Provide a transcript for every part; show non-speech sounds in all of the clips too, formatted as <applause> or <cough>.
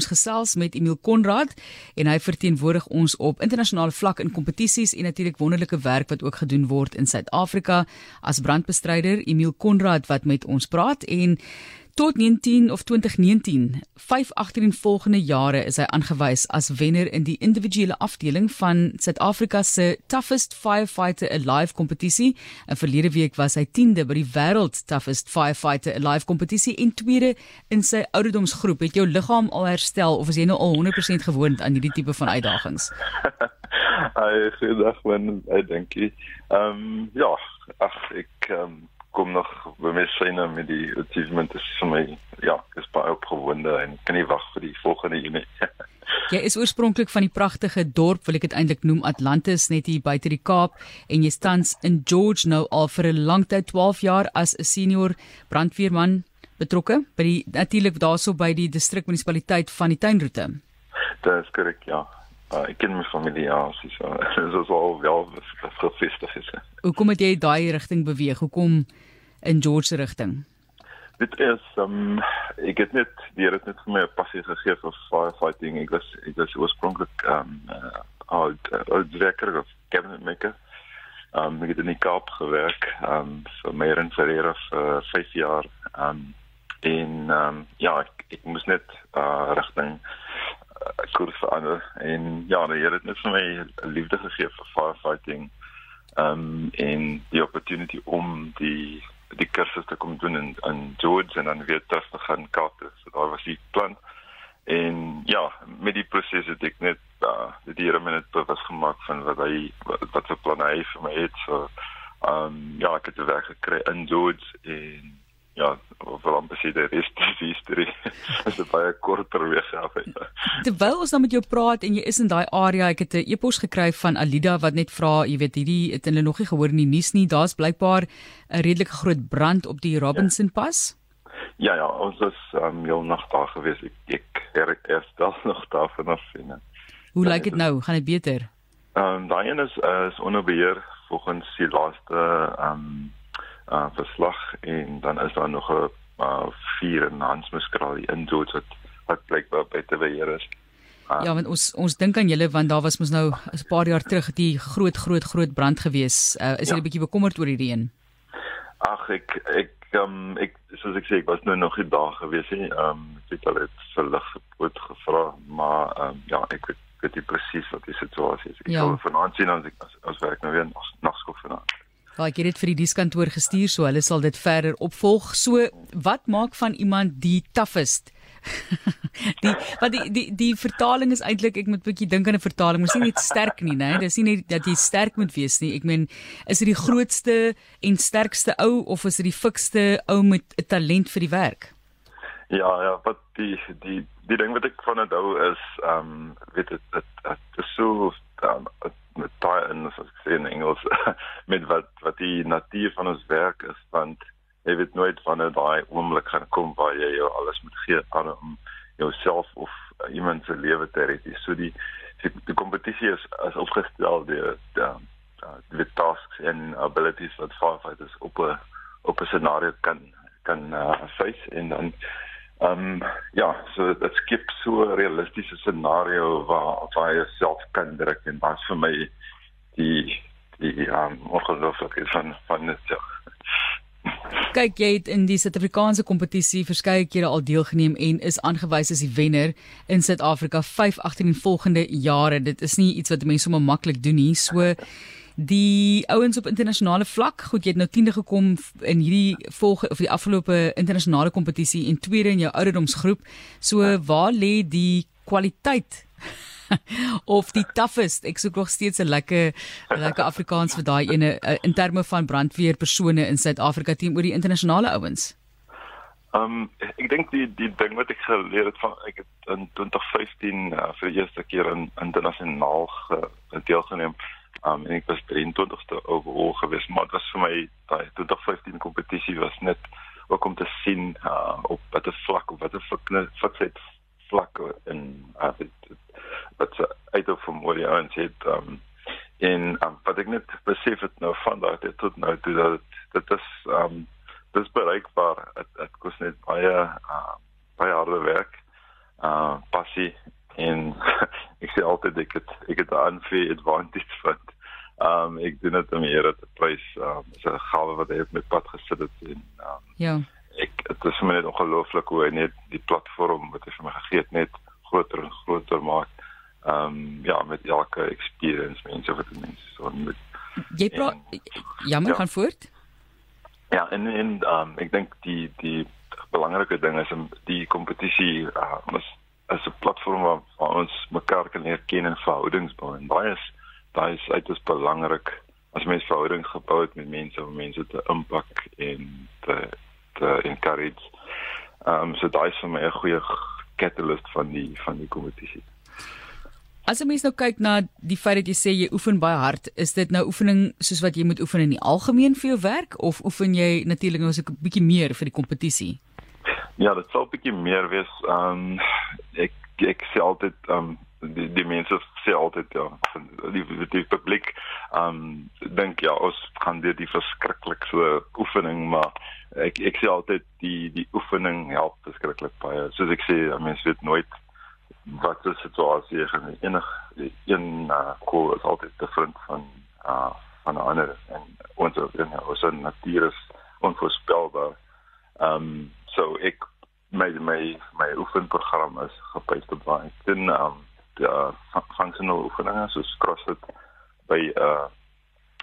Ons gesels met Emil Konrad en hy verteenwoordig ons op internasionale vlak in kompetisies en natuurlik wonderlike werk wat ook gedoen word in Suid-Afrika as brandbestryder. Emil Konrad wat met ons praat en Tot 19 of 2019, 5 agtereenvolgende jare is hy aangewys as wenner in die individuele afdeling van Suid-Afrika se Toughest Firefighter Alive kompetisie. En verlede week was hy 10de by die Wêreld Toughest Firefighter Alive kompetisie en tweede in sy ouderdomsgroep. Het jou liggaam al herstel of is jy nou al 100% gewoond aan hierdie tipe van uitdagings? <laughs> Ai, goeiedag man, ek dink. Ehm um, ja, ag ek ehm um, kom nog by my syne met die achievement is vir my ja, is baie opgewonde en kan nie wag vir die volgende Junie. <laughs> jy is oorspronklik van die pragtige dorp, wil ek dit eintlik noem Atlantis net hier buite die Kaap en jy tans in George nou al vir 'n lang tyd 12 jaar as 'n senior brandweerman betrokke by die natuurlik daarso by die distrikmunisipaliteit van die tuinroete. Dit is korrek, ja. Uh, ek ken my familie ja, so so <laughs> so al wel gefestig is. Hoekom het jy daai rigting beweeg? Hoekom in George se rigting? Dit is um ek het net weer dit net vir my 'n passie gegee vir firefighting. Ek was ek was oorspronklik um uh, oud oud werker of cabinet maker. Um ek het in die Kaap gewerk um vir meer en vir vir 5 jaar um en um ja ek, ek moes net uh rigting koers verander en ja, die Here het net vir my liefde gegee vir firefighting. Um en die opportunity om die die kursus te kom doen in in George en dan weer terug te gaan Kaap. So daar was die plan. En ja, met die proses het ek net uh die Here my net bewus gemaak van wat hy wat, vir planne hy vir my het. So um ja, ek het te werk gekry in George en ja, vir hom besig die res die storie. <laughs> Dit is baie korter weg af. Terwyl ons nou met jou praat en jy is in daai area, ek het 'n e-pos gekry van Alida wat net vra, jy weet, hierdie het hulle nog nie gehoor in die nuus nie. Daar's blykbaar 'n redelike groot brand op die Robinson ja. Pas. Ja ja, ons is um heel nag daar gewees. Ek ek het eers daar nog daar vanaf sien. Hoe lyk dit nou? Gaan dit beter? Um daai een is uh, is onder beheer volgens die laaste um uh verslag en dan is daar nog 'n uh vier in Hansmuskraal in George wat wat blykbaar by te beheer is. Um, ja, want ons ons dink aan julle want daar was mos nou 'n paar jaar terug die groot groot groot brand gewees. Uh, is jy ja. 'n bietjie bekommerd oor hierdie een? Ag ek ek um, ek soos ek sê ek was nou nog nie daar gewees nie. Ehm um, ek het al dit verlig gepoot gevra, maar ehm um, ja, ek weet weet nie presies wat die situasie is. Ek ja. sal vanaand sien as ek as, as werk nou weer na nagskool vanaand. Ja, ek het dit vir die dienskantoor gestuur so hulle sal dit verder opvolg. So wat maak van iemand die toughest? <laughs> die wat die die die vertaling is eintlik ek moet 'n bietjie dink aan 'n vertaling, maar sien net sterk nie, né? Dis nie net dat jy sterk moet wees nie. Ek meen, is dit die grootste en sterkste ou of is dit die fikste ou met 'n talent vir die werk? Ja, ja, wat die die die ding wat ek van dit hou is ehm um, weet dit dit is so um, met daai in as ek sê in Engels <laughs> met wat wat die natuur van ons werk is want jy weet nooit wanneer daai oomblik gaan kom waar jy jou alles moet gee aan om jouself of iemand se lewe te red. So die die, die kompetisie is as opgestel deur die die tasks en abilities wat firefighters op 'n op 'n scenario kan kan uh, face en dan Ehm um, ja, so dit skep so 'n realistiese scenario waar waar jy self kan druk en wat vir my die die um, ongelooflik is van van dit. Ja. Kyk, jy het in die Suid-Afrikaanse kompetisie verskeie kere al deelgeneem en is aangewys as die wenner in Suid-Afrika 5 18 volgende jare. Dit is nie iets wat mense sommer maklik doen nie. So die ouens op internasionale vlak. Goed, jy het nou 10de gekom in hierdie volge of die afgelope internasionale kompetisie en tweede in jou ouderdomsgroep. So waar lê die kwaliteit <laughs> of die toughest? Ek soek nog steeds 'n lekker lekker Afrikaans vir daai ene eh, in terme van brandweer persone in Suid-Afrika teenoor die internasionale ouens. Ehm um, ek dink die die ding wat ek geleer het van ek het in 2015 uh, vir die eerste keer in internasionaal deelgeneem. Um en ek was 23ste overall gewees, maar dit was vir my daai 2015 kompetisie was net ook om te sien uh op watter vlak of watter fiksheid vlak in uh wat se uit of wat jy aan het um en um, wat ek net besef het nou van daai tot nou toe dat dit is um dis bereikbaar dit kos net baie uh baie harde werk uh passie kompetisie en ek sê altyd ek het ek het 'n unfair advantage van ehm um, ek doen dit om die Here te prys. Ehm um, dis 'n gawe wat hy op my pad gesit het en ehm um, ja. Ek dit is vir my net ongelooflik hoe hy net die platform wat hy vir my gegee het net groter en groter maak. Ehm um, ja, met elke experience mense wat mense so met Jy praat jammer ja. gaan voort. Ja, en en um, ek dink die die belangrike ding is om die kompetisie uh, is is 'n platform waar, waar ons mekaar kan leer ken en verhoudings bou en baie is daai is uiters belangrik as mens verhoudings gebou het met mense om mense te impak en te te encourage. Ehm um, so daai is vir my 'n goeie catalyst van die van die kompetisie. As jy mens nou kyk na die feit dat jy sê jy oefen baie hard, is dit nou oefening soos wat jy moet oefen in die algemeen vir jou werk of oefen jy natuurlik nou so 'n bietjie meer vir die kompetisie? Ja, dit sal 'n bietjie meer wees. Ehm um, ek ek sê altyd ehm um, die die mense sê altyd ja, die die, die publiek ehm um, dink ja, ons gaan dit die verskriklikste oefening, maar ek ek sê altyd die die oefening help verskriklik baie. Soos ek sê, mense weet nooit wat is situasie gaan enig een uh, kool is altyd different van uh, van 'n ander en ons in ons natuur is onvoorspelbaar. Ehm um, so ek my my my oefenprogram is op baie din ehm um, ja functional oefeninge soos CrossFit by 'n uh,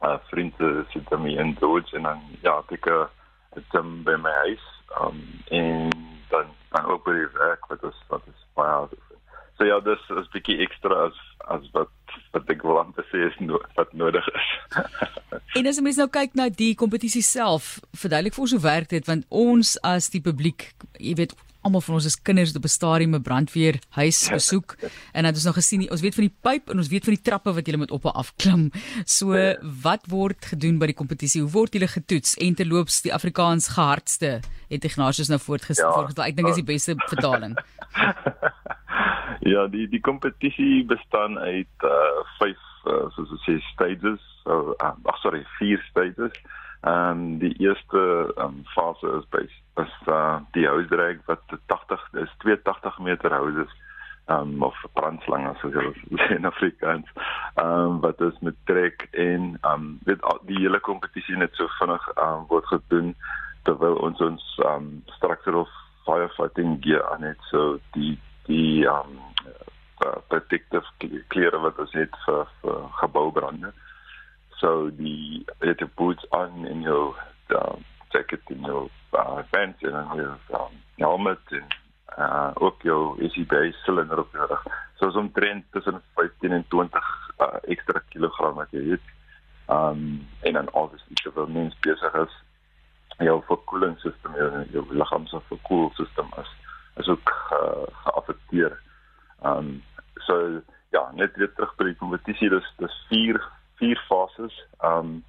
uh, vriende sit dan in Dodge en dan ja ek het um, by my huis um, en dan dan ook by die werk wat is wat is baie So ja, dis is bietjie ekstra as as wat wat ek wil aan te sê is no wat nodig is. <laughs> en as ons nou kyk na die kompetisie self, verduidelik vir ons hoe werk dit want ons as die publiek, jy weet almal van ons is kinders op 'n stadium 'n brandweer huis <laughs> besoek en het ons nog gesien ons weet van die pyp en ons weet van die trappe wat jy moet op en af klim. So wat word gedoen by die kompetisie? Hoe word julle getoets en terloops die Afrikaans gehardste het Ignatius nou voortgestel. Ja, ek dink is die beste vertaling. <laughs> Ja, die die kompetisie bestaan uit uh vyf uh, soos ons sê stages. So uh, ag sorry, vier stages. Ehm um, die eerste um, fase is by is uh die housdrag wat 80 is 82 meter houses ehm um, of brandslang as jy <laughs> sê in Afrikaans. Um, wat is met trek en um, weet die hele kompetisie net so vinnig um, word gedoen terwyl ons ons um, structural firefighting gear aan het so die die um, uh, protective klere wat ons het vir, vir geboubrande. So die het die boots aan in jou um, jacket in jou uh, pants en jou um, helmet en uh, ook jou ECB silinder op jou rug. So is omtrent tussen 15 en 20 uh, ekstra kilogram wat jy het. Um, en dan obviously veel mens bezig is jou verkoelingssysteem jou, jou lichaam se verkoelsysteem is is ook uh, geaffekteer. Ehm um, so ja, net weer terug by die kompetisie, dis dis vier vier fases. Ehm um,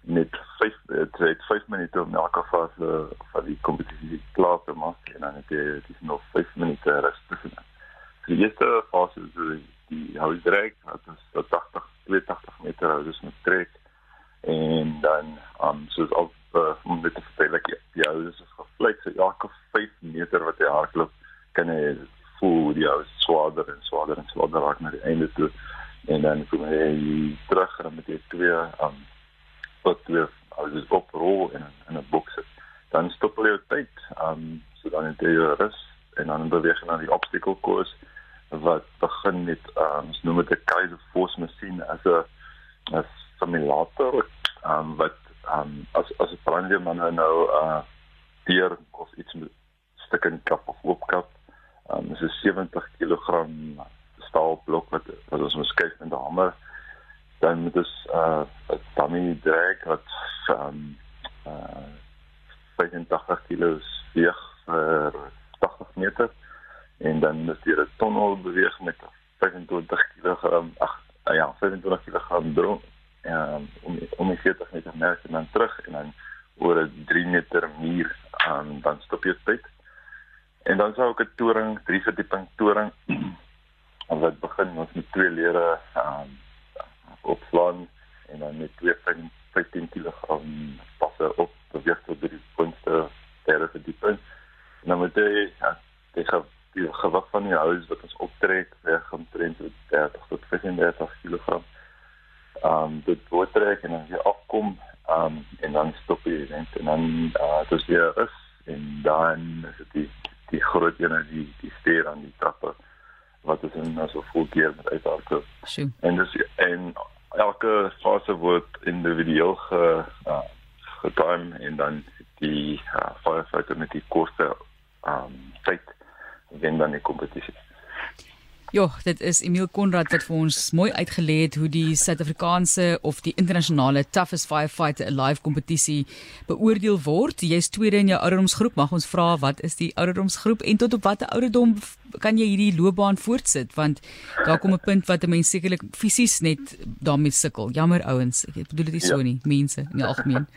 met 5 dit het 5 minute om elke fase van die kompetisie klaar te maak en dan het jy dis nog 5 minute rus tussen. Die eerste fase is die, die housdrek, wat is 80 82 meter hou, dis met trek en dan ehm um, soos op uh, om dit te vertel ek die houses is gevlek so elke 5 meter wat jy hardloop kan jy voel die ou swaarder en swaarder en swaarder raak na die einde toe en dan terug en met jy twee um wat twee as jy oprol in in 'n boks dan stop jy tyd um so dan het jy rus en dan beweeg jy na die obstacle course wat begin met um ons noem dit 'n Kaiser Force masjien as 'n as simulator um wat um as as 'n brandweerman nou uh deur of iets met stukken kap of oopkap um, dis 'n 70 kg staalblok wat wat ons moet skuif met 'n hamer dan moet ons 'n uh, dummy drag wat um uh 85 kg weeg vir 80 meter en dan moet jy 'n tonnel beweeg met 25 kg ag uh, ja 25 kg dron um, om om die 40 meter merk en dan terug en dan oor 'n 3 meter muur um, dan stop jy tyd. En dan sou ook 'n toring, drie verdieping toring <clears throat> wat begin ons met twee lere ehm um, opslaan en dan met twee 15 kg passe op beweeg tot die puntste derde verdieping. En dan moet jy ja, jy gaan die gewig van die hose wat ons optrek weg omtrent 30 tot 35 kg. Ehm um, dit voortrek en dan weer afkom ehm um, en dan stop jy en dan uh dis weer is en dan is dit die die groot energie die steer aan die trappe wat is in so vol keer met uithardloop. En dis en elke fase word individueel ge uh, getime en dan die uh, firefighter met die kortste um tyd wen dan die kompetisie. Ja, dit is Emil Konrad wat vir ons mooi uitgelê het hoe die Suid-Afrikaanse of die internasionale Toughest Firefighter Alive kompetisie beoordeel word. Jy's tweede in jou ouderdomsgroep. Mag ons vra wat is die ouderdomsgroep en tot op watter ouderdom kan jy hierdie loopbaan voortsit want daar kom 'n punt wat 'n mens sekerlik fisies net daarmee sukkel. Jammer ouens, ek bedoel dit so ja. nie, mense in die algemeen. <laughs>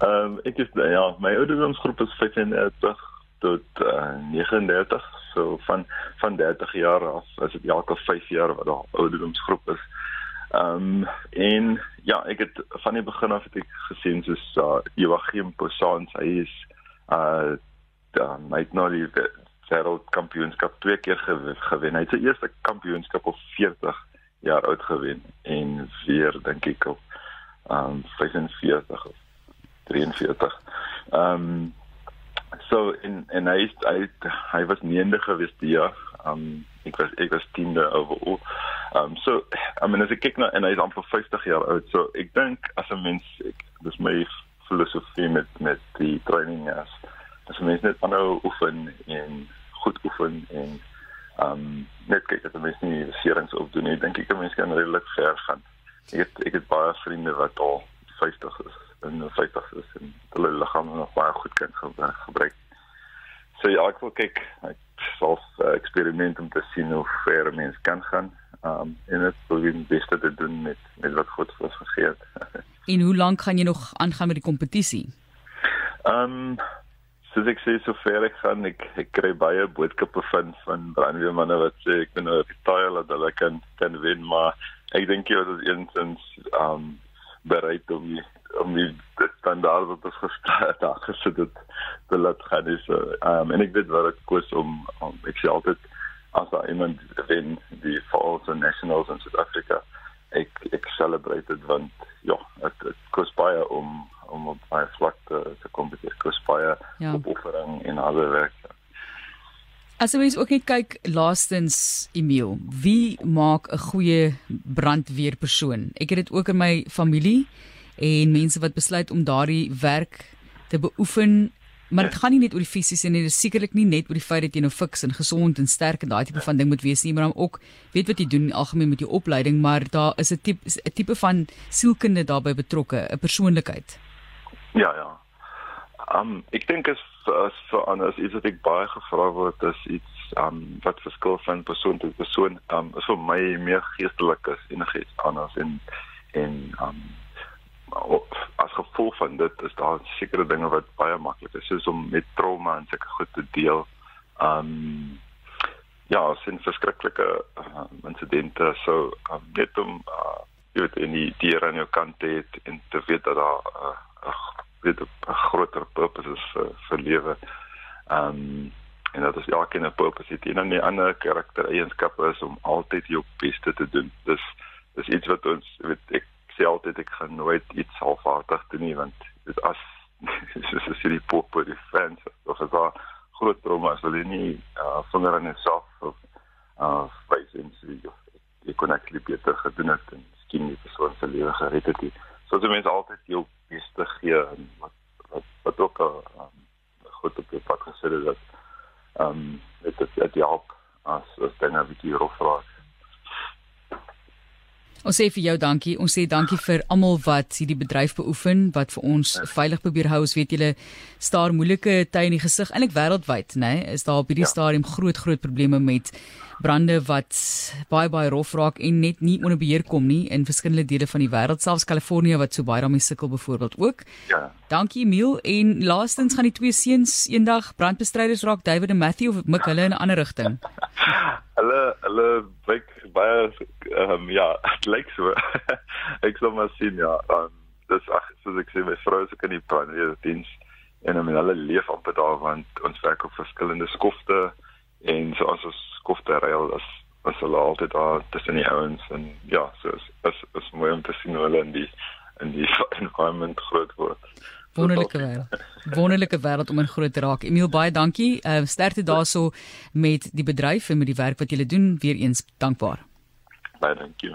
Ehm um, ek is ja, my ouderdomsgroep is 35 tot uh, 39 so van van 30 jaar af as dit elke 5 jaar wat daar ouderdomsgroep is. Ehm um, en ja, ek het van die begin af het ek gesien soos uh, Joachim Posans, hy is uh dan hy het nou die wêreldkampioenskap twee keer gewen. Hy het sy eerste kampioenskap op 40 jaar oud gewen en weer dink ek op ehm um, 45 of 43. Ehm um, so in en hy is, hy hy was neende gewees die jaar. Um ek was ek was 10de overall. Um so I mean as ek kyk na en hy is amper 50 jaar oud. So ek dink as 'n mens ek dis my filosofie met met die training as as mens net aanhou oefen en goed oefen en um net kyk dat 'n mens nie serings opdoen nie. Dink ek 'n mens kan redelik ver gaan. Ek het ek het baie vriende wat al 50 is in 50 is en hulle liggaam nog baie goed kan gebruik. So ja, ek wil kyk ek sal uh, eksperiment om te sien hoe ver mens kan gaan. Um en dit wil die beste te doen met met wat God vir ons gegee het. <laughs> en hoe lank gaan jy nog aangaan met die kompetisie? Um soos ek sê so ver ek gaan ek ek kry baie boodskappe van van brandweermanne wat sê ek ben nou retire dat hulle kan kan wen maar ek dink jy was eensins um bereid om die, om die standaard wat ons gestel <laughs> het gesit het te laat gaan is um, en ek weet wat ek koes om, om ek sê altyd as daar iemand wen die Falls and Nationals in Suid-Afrika ek ek celebrate dit want ja dit dit koes baie om om op baie vlak te te kompeteer koes baie ja. opoffering en alle werk As jy ook net kyk laastens Emil, wie maak 'n goeie brandweerpersoon? Ek het dit ook in my familie en mense wat besluit om daardie werk te beoefen, maar dit gaan nie net oor die fisiese nie, dit is sekerlik nie net oor die feit dat jy nou fiks en gesond en sterk en daai tipe van ding moet wees nie, maar dan ook weet wat jy doen algemeen met jou opleiding, maar daar is 'n tipe 'n tipe van sielkunde daarbey betrokke, 'n persoonlikheid. Ja, ja. Um ek dink as as vir anders iets wat ek baie gevra word is iets um wat verskil van persoon tot persoon um is vir my meer geestelik as enigiets anders en en um as gevolg van dit is daar sekere dinge wat baie maklik is soos om met trauma en sulke goed te deel. Um ja, sin verskriklike uh, insidente so um, net om uh, jy weet in die diere aan jou kant te het en te weet dat daar uh, weet 'n groter purpose is vir vir lewe. Um, en dat is elkeen 'n purpose het. En 'n ander karaktereienskap is om altyd jou beste te doen. Dis dis iets wat ons weet ek sê altyd ek gaan nooit iets halfhartig doen nie want dit as dis is die pop die fans of as daar groot is wil jy nie uh, vinger in jouself of uh face in sy jy kon actually beter gedoen het en skien die persoon se lewe gered het. So jy mens altyd jou beste gee en wat wat wat ook 'n um, goed op die pad gesit het dat ehm um, dit dit help as as dinge bietjie rof raak. Ons sê vir jou dankie. Ons sê dankie vir almal wat hierdie bedryf beoefen, wat vir ons veilig probeer hou. Ons weet julle staar moeilike tye in die gesig, eintlik wêreldwyd, nê? Nee, is daar op hierdie ja. stadium groot groot probleme met brande wat baie baie rof raak en net nie onder beheer kom nie in verskillende dele van die wêreld, selfs Kalifornië wat so baie daarmee sukkel byvoorbeeld ook. Ja. Dankie Emil en laastens gaan die twee seuns eendag brandbestryders raak, David en Matthew of mik hulle in 'n ander rigting. <laughs> hulle hulle wyk baie ehm um, ja, <laughs> dit lyk so. <laughs> ek sal maar sien ja. Um, dis ag soos ek sê my vrou se kan nie plan weer diens en mean, hulle leef amper daar want ons werk op verskillende skofte so as ons skofte reël is as hulle altyd daar tussen die ouens en ja, so is is, is mooi om te sien hoe hulle in die in die <laughs> environment groot word. Wonderlike wêreld. Wonderlike wêreld om in groot te raak. Emil baie dankie. Uh, sterkte daarso met die bedryf en met die werk wat julle doen. Weereens dankbaar. Baie dankie.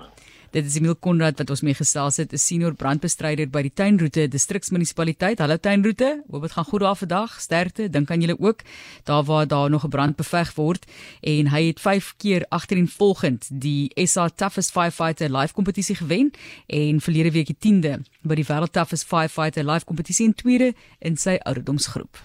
Dit is Emil Konrad wat ons mee gesels het, 'n senior brandbestryder by die Tuinroete Distriksmunisipaliteit. Hallo Tuinroete, hoop dit gaan goed daar vandag. Sterkte, dink aan julle ook daar waar daar nog 'n brand beveg word en hy het 5 keer agtereenvolgend die SA Toughest Firefighter Live kompetisie gewen en verlede week die 10de by die World Toughest Firefighter Live kompetisie in tweede in sy ouderdomsgroep.